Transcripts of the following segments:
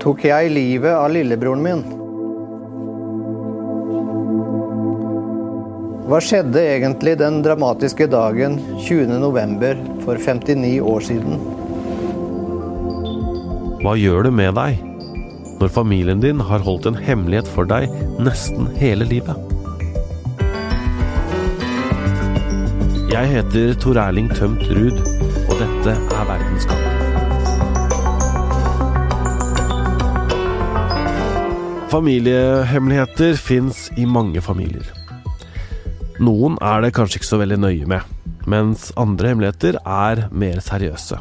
tok jeg livet av lillebroren min. Hva skjedde egentlig den dramatiske dagen 20.11. for 59 år siden? Hva gjør det med deg når familien din har holdt en hemmelighet for deg nesten hele livet? Jeg heter Tor Erling Tømt Ruud, og dette er Verdenskamp. Familiehemmeligheter fins i mange familier. Noen er det kanskje ikke så veldig nøye med, mens andre hemmeligheter er mer seriøse.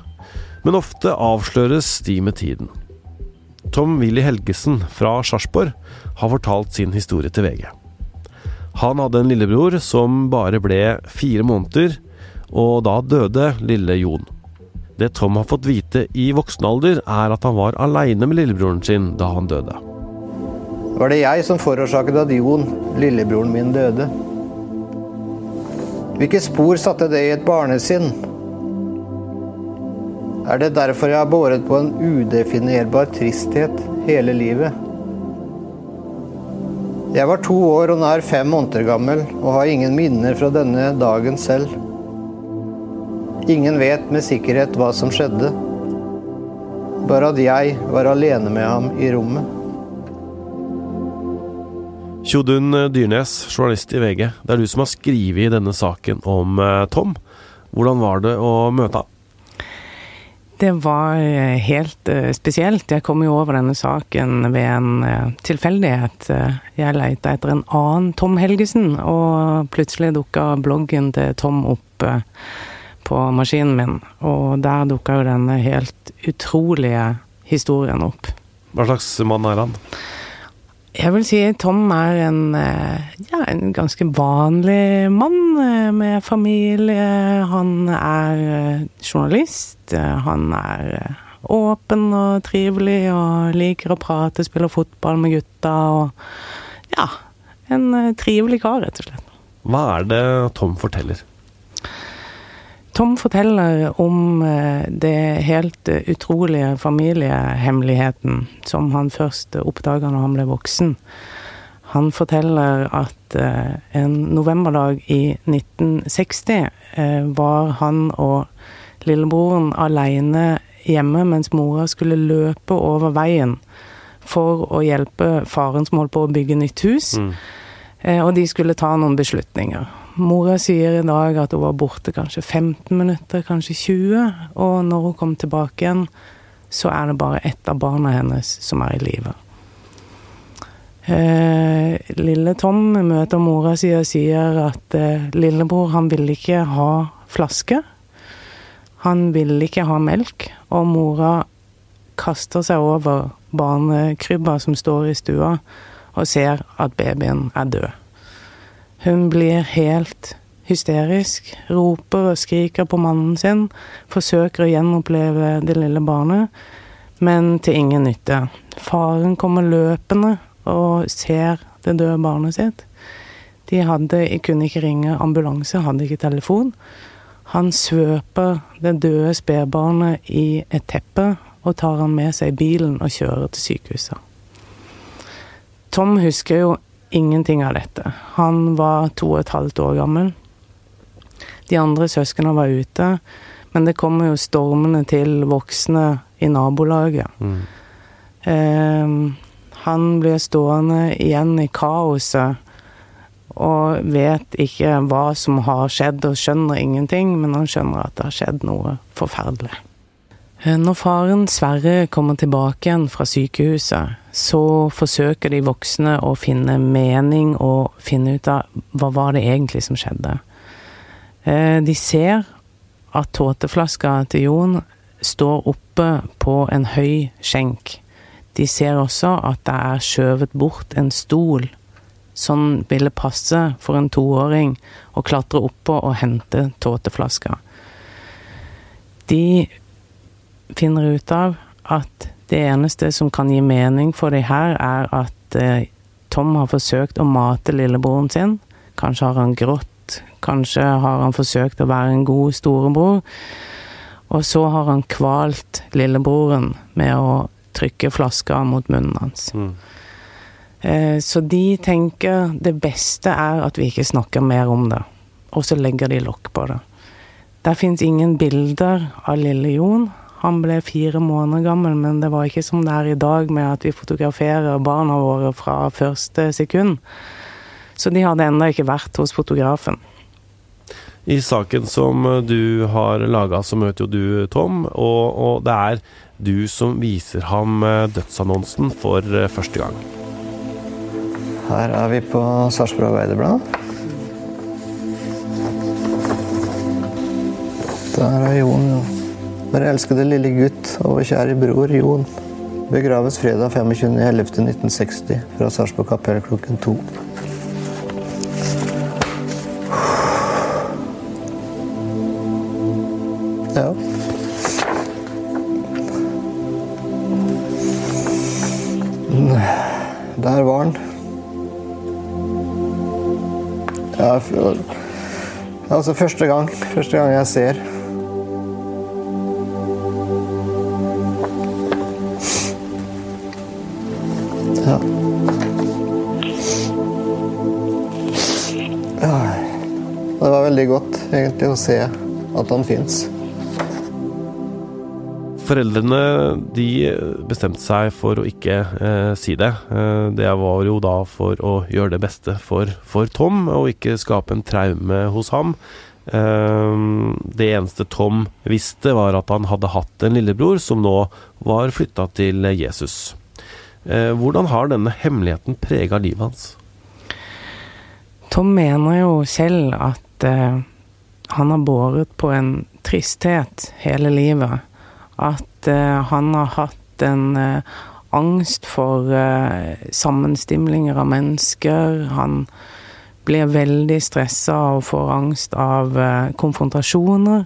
Men ofte avsløres de med tiden. Tom Willy Helgesen fra Sarpsborg har fortalt sin historie til VG. Han hadde en lillebror som bare ble fire måneder, og da døde lille Jon. Det Tom har fått vite i voksen alder, er at han var aleine med lillebroren sin da han døde. Var det jeg som forårsaket at Jon, lillebroren min, døde? Hvilke spor satte det i et barnesinn? Er det derfor jeg har båret på en udefinerbar tristhet hele livet? Jeg var to år og nær fem måneder gammel og har ingen minner fra denne dagen selv. Ingen vet med sikkerhet hva som skjedde. Bare at jeg var alene med ham i rommet. Tjodun Dyrnes, journalist i VG. Det er du som har skrevet denne saken om eh, Tom. Hvordan var det å møte ham? Det var eh, helt uh, spesielt. Jeg kom jo over denne saken ved en tilfeldighet. Jeg leita etter en annen Tom Helgesen, og plutselig dukka bloggen til Tom opp på maskinen min. Og der dukka jo denne helt utrolige historien opp. Hva slags mann er han? Jeg vil si Tom er en, ja, en ganske vanlig mann med familie. Han er journalist. Han er åpen og trivelig og liker å prate, spiller fotball med gutta og Ja, en trivelig kar, rett og slett. Hva er det Tom forteller? Tom forteller om det helt utrolige familiehemmeligheten som han først oppdaga når han ble voksen. Han forteller at en novemberdag i 1960 var han og lillebroren aleine hjemme mens mora skulle løpe over veien for å hjelpe faren som holdt på å bygge nytt hus. Mm. Og de skulle ta noen beslutninger. Mora sier i dag at hun var borte kanskje 15 minutter, kanskje 20. Og når hun kom tilbake igjen, så er det bare ett av barna hennes som er i live. Eh, lille Tom møter mora si og sier at eh, lillebror, han ville ikke ha flaske. Han ville ikke ha melk, og mora kaster seg over barnekrybba som står i stua, og ser at babyen er død. Hun blir helt hysterisk, roper og skriker på mannen sin, forsøker å gjenoppleve det lille barnet, men til ingen nytte. Faren kommer løpende og ser det døde barnet sitt. De hadde, kunne ikke ringe ambulanse, hadde ikke telefon. Han svøper det døde spedbarnet i et teppe og tar han med seg i bilen og kjører til sykehuset. Tom husker jo ingenting av dette. Han var to og et halvt år gammel. De andre søsknene var ute, men det kommer jo stormende til voksne i nabolaget. Mm. Eh, han blir stående igjen i kaoset og vet ikke hva som har skjedd, og skjønner ingenting, men han skjønner at det har skjedd noe forferdelig. Når faren Sverre kommer tilbake igjen fra sykehuset, så forsøker de voksne å finne mening og finne ut av hva var det egentlig som skjedde. De ser at tåteflaska til Jon står oppe på en høy skjenk. De ser også at det er skjøvet bort en stol som ville passe for en toåring å klatre oppå og hente tåteflaska. De finner ut av at det eneste som kan gi mening for de her, er at eh, Tom har forsøkt å mate lillebroren sin. Kanskje har han grått, kanskje har han forsøkt å være en god storebror. Og så har han kvalt lillebroren med å trykke flaska mot munnen hans. Mm. Så de tenker det beste er at vi ikke snakker mer om det, og så legger de lokk på det. Der fins ingen bilder av lille Jon. Han ble fire måneder gammel, men det var ikke som det er i dag med at vi fotograferer barna våre fra første sekund. Så de hadde ennå ikke vært hos fotografen. I saken som du har laga, så møter jo du Tom, og, og, det er du som viser ham eh, dødsannonsen for eh, første gang. Her er vi på Sarpsborg Arbeiderblad. Der er Jon. Vår elskede lille gutt og vår kjære bror Jon. Begraves fredag 25.11.1960 fra Sarpsborg kapell klokken to. Ja. Der var han. Ja, altså første gang. Første gang jeg ser. Ja. Det var veldig godt egentlig å se at han fins. Foreldrene de bestemte seg for å ikke eh, si det. Eh, det var jo da for å gjøre det beste for, for Tom, og ikke skape en traume hos ham. Eh, det eneste Tom visste, var at han hadde hatt en lillebror som nå var flytta til Jesus. Eh, hvordan har denne hemmeligheten prega livet hans? Tom mener jo selv at eh, han har båret på en tristhet hele livet at eh, han har hatt en eh, angst for uh, sammenstimlinger av mennesker. Han blir veldig stressa og får angst av konfrontasjoner.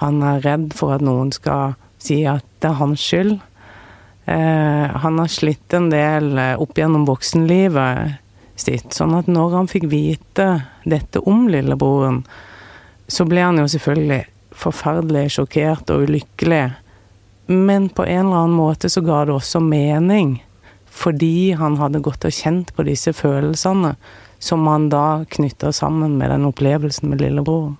Han er redd for at noen skal si at det er hans skyld. Han har slitt en del opp gjennom voksenlivet sitt, sånn at når han fikk vite dette om lillebroren, så ble han jo selvfølgelig forferdelig sjokkert og ulykkelig. Men på en eller annen måte så ga det også mening. Fordi han hadde gått og kjent på disse følelsene som han da knytta sammen med den opplevelsen med lillebroren.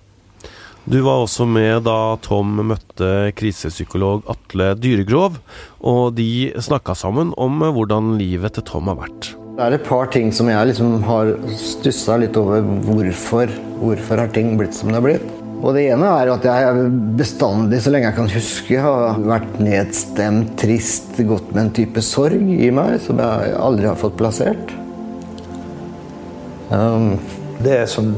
Du var også med da Tom møtte krisepsykolog Atle Dyregrov, og de snakka sammen om hvordan livet til Tom har vært. Det er et par ting som jeg liksom har stussa litt over. Hvorfor, hvorfor har ting blitt som det har blitt? Og Det ene er at jeg bestandig, så lenge jeg kan huske, har vært nedstemt, trist, gått med en type sorg i meg som jeg aldri har fått plassert. Um. Det som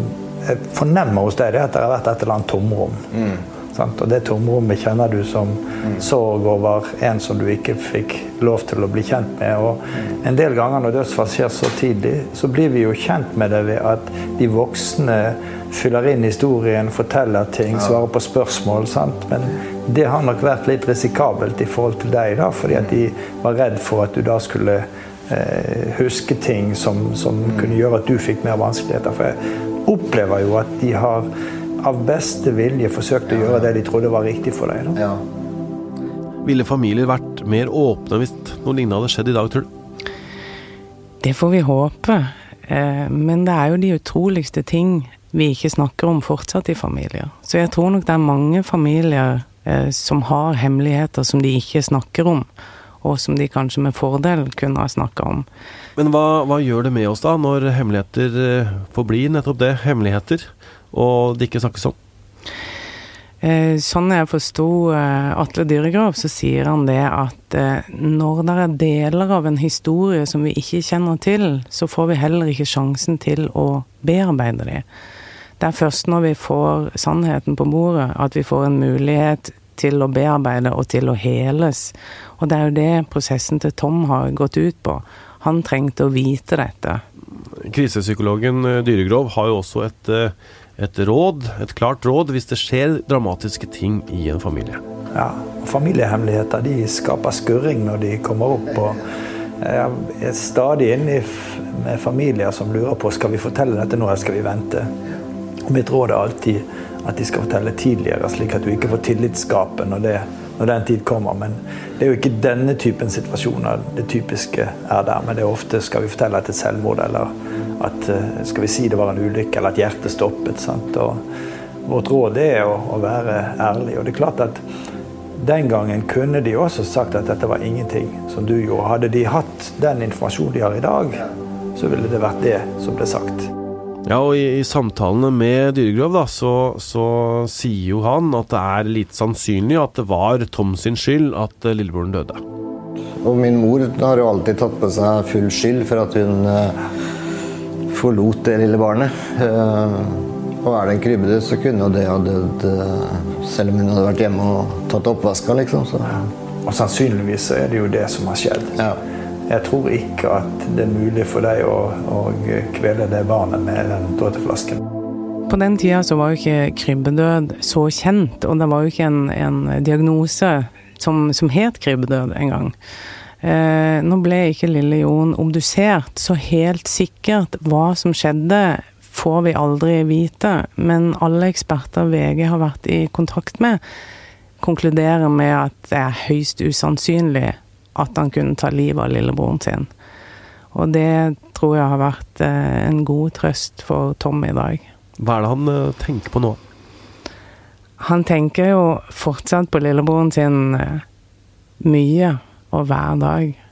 jeg fornemmer hos deg, er at det har vært et eller annet tomrom. Mm. Og det tomrommet kjenner du som mm. sorg over en som du ikke fikk lov til å bli kjent med. Og mm. en del ganger når dødsfall skjer så tidlig, så blir vi jo kjent med det ved at de voksne fyller inn historien, forteller ting, svarer på spørsmål. Sant? Men det har nok vært litt risikabelt i forhold til deg, da, fordi at de var redd for at du da skulle eh, huske ting som, som mm. kunne gjøre at du fikk mer vanskeligheter. For jeg opplever jo at de har av beste vilje forsøkt å gjøre det de trodde var riktig for deg. Da. Ja. Ville familier vært mer åpne hvis noe lignende hadde skjedd i dag, tror du? Det får vi håpe. Eh, men det er jo de utroligste ting vi ikke snakker om fortsatt i familier. Så jeg tror nok det er mange familier eh, som har hemmeligheter som de ikke snakker om, og som de kanskje med fordel kunne ha snakka om. Men hva, hva, gjør det med oss da, når hemmeligheter eh, forblir nettopp det, hemmeligheter, og det ikke snakkes om? Eh, sånn jeg forsto eh, Atle Dyregrav, så sier han det at når det er deler av en historie som vi ikke kjenner til, så får vi heller ikke sjansen til å bearbeide de. Det er først når vi får sannheten på bordet, at vi får en mulighet til å bearbeide og til å heles. Og det er jo det prosessen til Tom har gått ut på. Han trengte å vite dette. Krisepsykologen eh, Dyregrov har jo også et, eh, et råd, et klart råd, hvis det skjer dramatiske ting i en familie. Ja, familiehemmeligheter de skaper skurring når de kommer opp. og Jeg er stadig inne med familier som lurer på skal vi fortelle dette nå, eller skal vi vente. Mitt råd er alltid at de skal fortelle tidligere, slik at du ikke får tillitsgapet når det når den tid kommer. Men det er jo ikke denne typen situasjoner det typiske er der. Men det er ofte skal vi fortelle at et selvmord, eller at eh, skal vi si det var en ulykke, eller at hjertet stoppet. Sant? Og vårt råd er å, å være ærlig. Og det er klart at den gangen kunne de også sagt at dette var ingenting, som du gjorde. Hadde de hatt den informasjonen de har i dag, så ville det vært det som ble sagt. Ja, og i, i samtalene med Dyregrov da, så, så, sier jo han at det er lite sannsynlig at det var Tom sin skyld at eh, lillebroren døde. Og min mor har jo alltid tatt på seg full skyld for at hun uh, forlot det lille barnet. Uh, og er det en krybbedød, så kunne jo det ha dødd uh, selv om hun hadde vært hjemme og tatt oppvaska, liksom. Så. Og sannsynligvis er det jo det som har skjedd. Ja. Jeg tror ikke at det er mulig for deg å, å kvele det barnet med den tåteflasken. På den tida så var jo ikke krybbedød så kjent, og det var jo ikke en, en diagnose som, som het krybbedød engang. Eh, nå ble ikke lille Jon obdusert, så helt sikkert hva som skjedde, får vi aldri vite. Men alle eksperter VG har vært i kontakt med, konkluderer med at det er høyst usannsynlig at han kunne ta livet av lillebroren sin. Og det tror jeg har vært eh, en god trøst for Tom i dag. Hva er det han eh, tenker på nå? Han tenker jo fortsatt på lillebroren sin eh, mye og hver dag.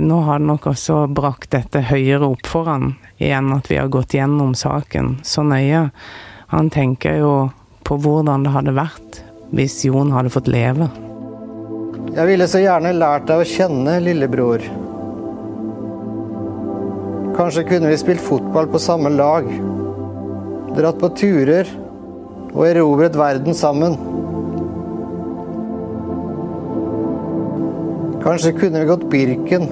Nå har det nok også brakt dette høyere opp for han igjen, at vi har gått gjennom saken så nøye. Han tenker jo på hvordan det hadde vært hvis Jon hadde fått leve. Jeg ville så gjerne lært deg å kjenne, lillebror. Kanskje kunne vi spilt fotball på samme lag. Dratt på turer og erobret verden sammen. Kanskje kunne vi gått Birken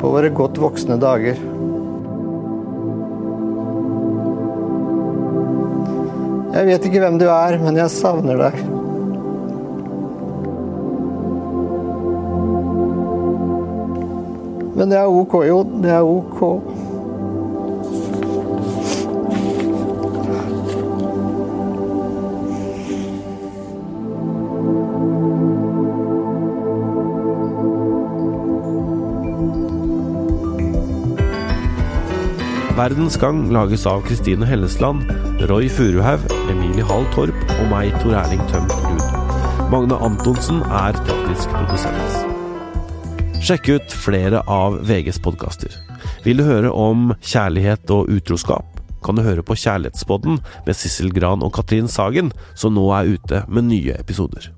på våre godt voksne dager. Jeg vet ikke hvem du er, men jeg savner deg. Men det er ok, jo. Det er ok. Verdens gang lages av Kristine Hellesland, Roy Furuhaug, Emilie Hall Torp og meg, Tor Erling Tømt Ruud. Magne Antonsen er teknisk produsent. Sjekk ut flere av VGs podkaster. Vil du høre om kjærlighet og utroskap? Kan du høre på Kjærlighetspodden med Sissel Gran og Katrin Sagen, som nå er ute med nye episoder.